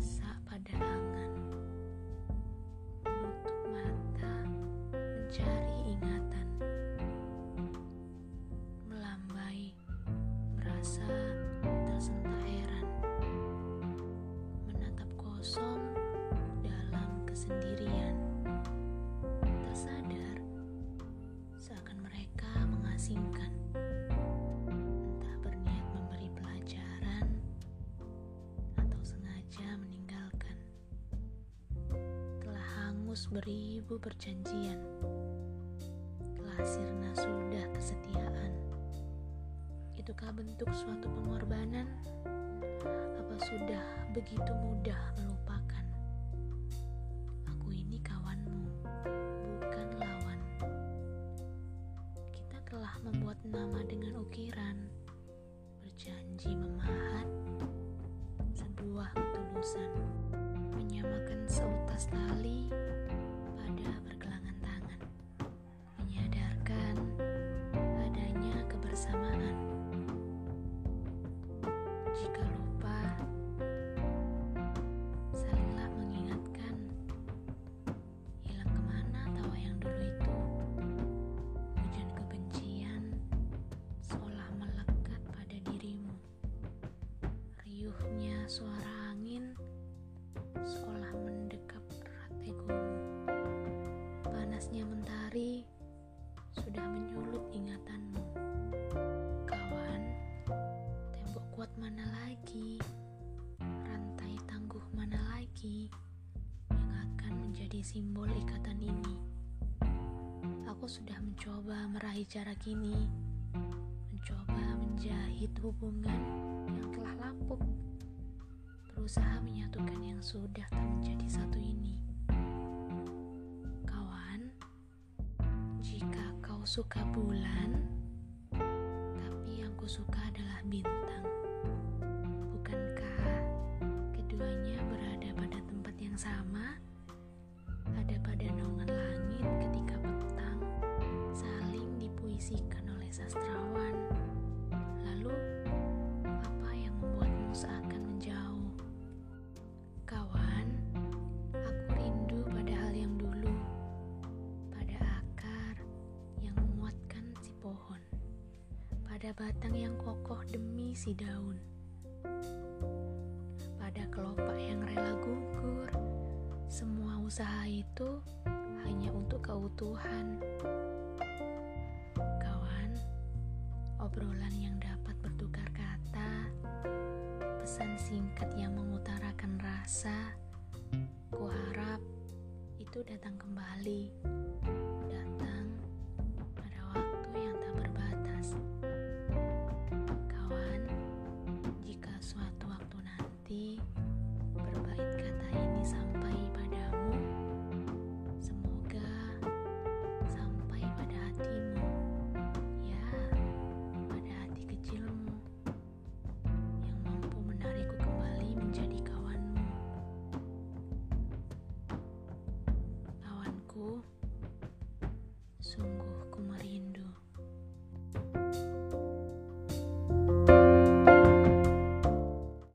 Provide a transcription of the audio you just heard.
saat pada angan. Menutup mata mencari ingatan. Melambai merasa tersentak heran. Menatap kosong hangus beribu perjanjian. Telah sirna sudah kesetiaan. Itukah bentuk suatu pengorbanan? Apa sudah begitu mudah melupakan? Aku ini kawanmu, bukan lawan. Kita telah membuat nama dengan ukiran, berjanji memahat sebuah ketulusan, menyamakan seutas tali suara angin seolah mendekap erat egomu. Panasnya mentari sudah menyulut ingatanmu. Kawan, tembok kuat mana lagi? Rantai tangguh mana lagi yang akan menjadi simbol ikatan ini? Aku sudah mencoba meraih jarak ini, mencoba menjahit hubungan yang telah lapuk, berusaha menyatukan yang sudah tak menjadi satu ini. Kawan, jika kau suka bulan, tapi yang ku suka adalah bintang. Pada batang yang kokoh demi si daun, pada kelopak yang rela gugur. Semua usaha itu hanya untuk keutuhan. Kawan, obrolan yang dapat bertukar kata, pesan singkat yang mengutarakan rasa, kuharap itu datang kembali, sungguh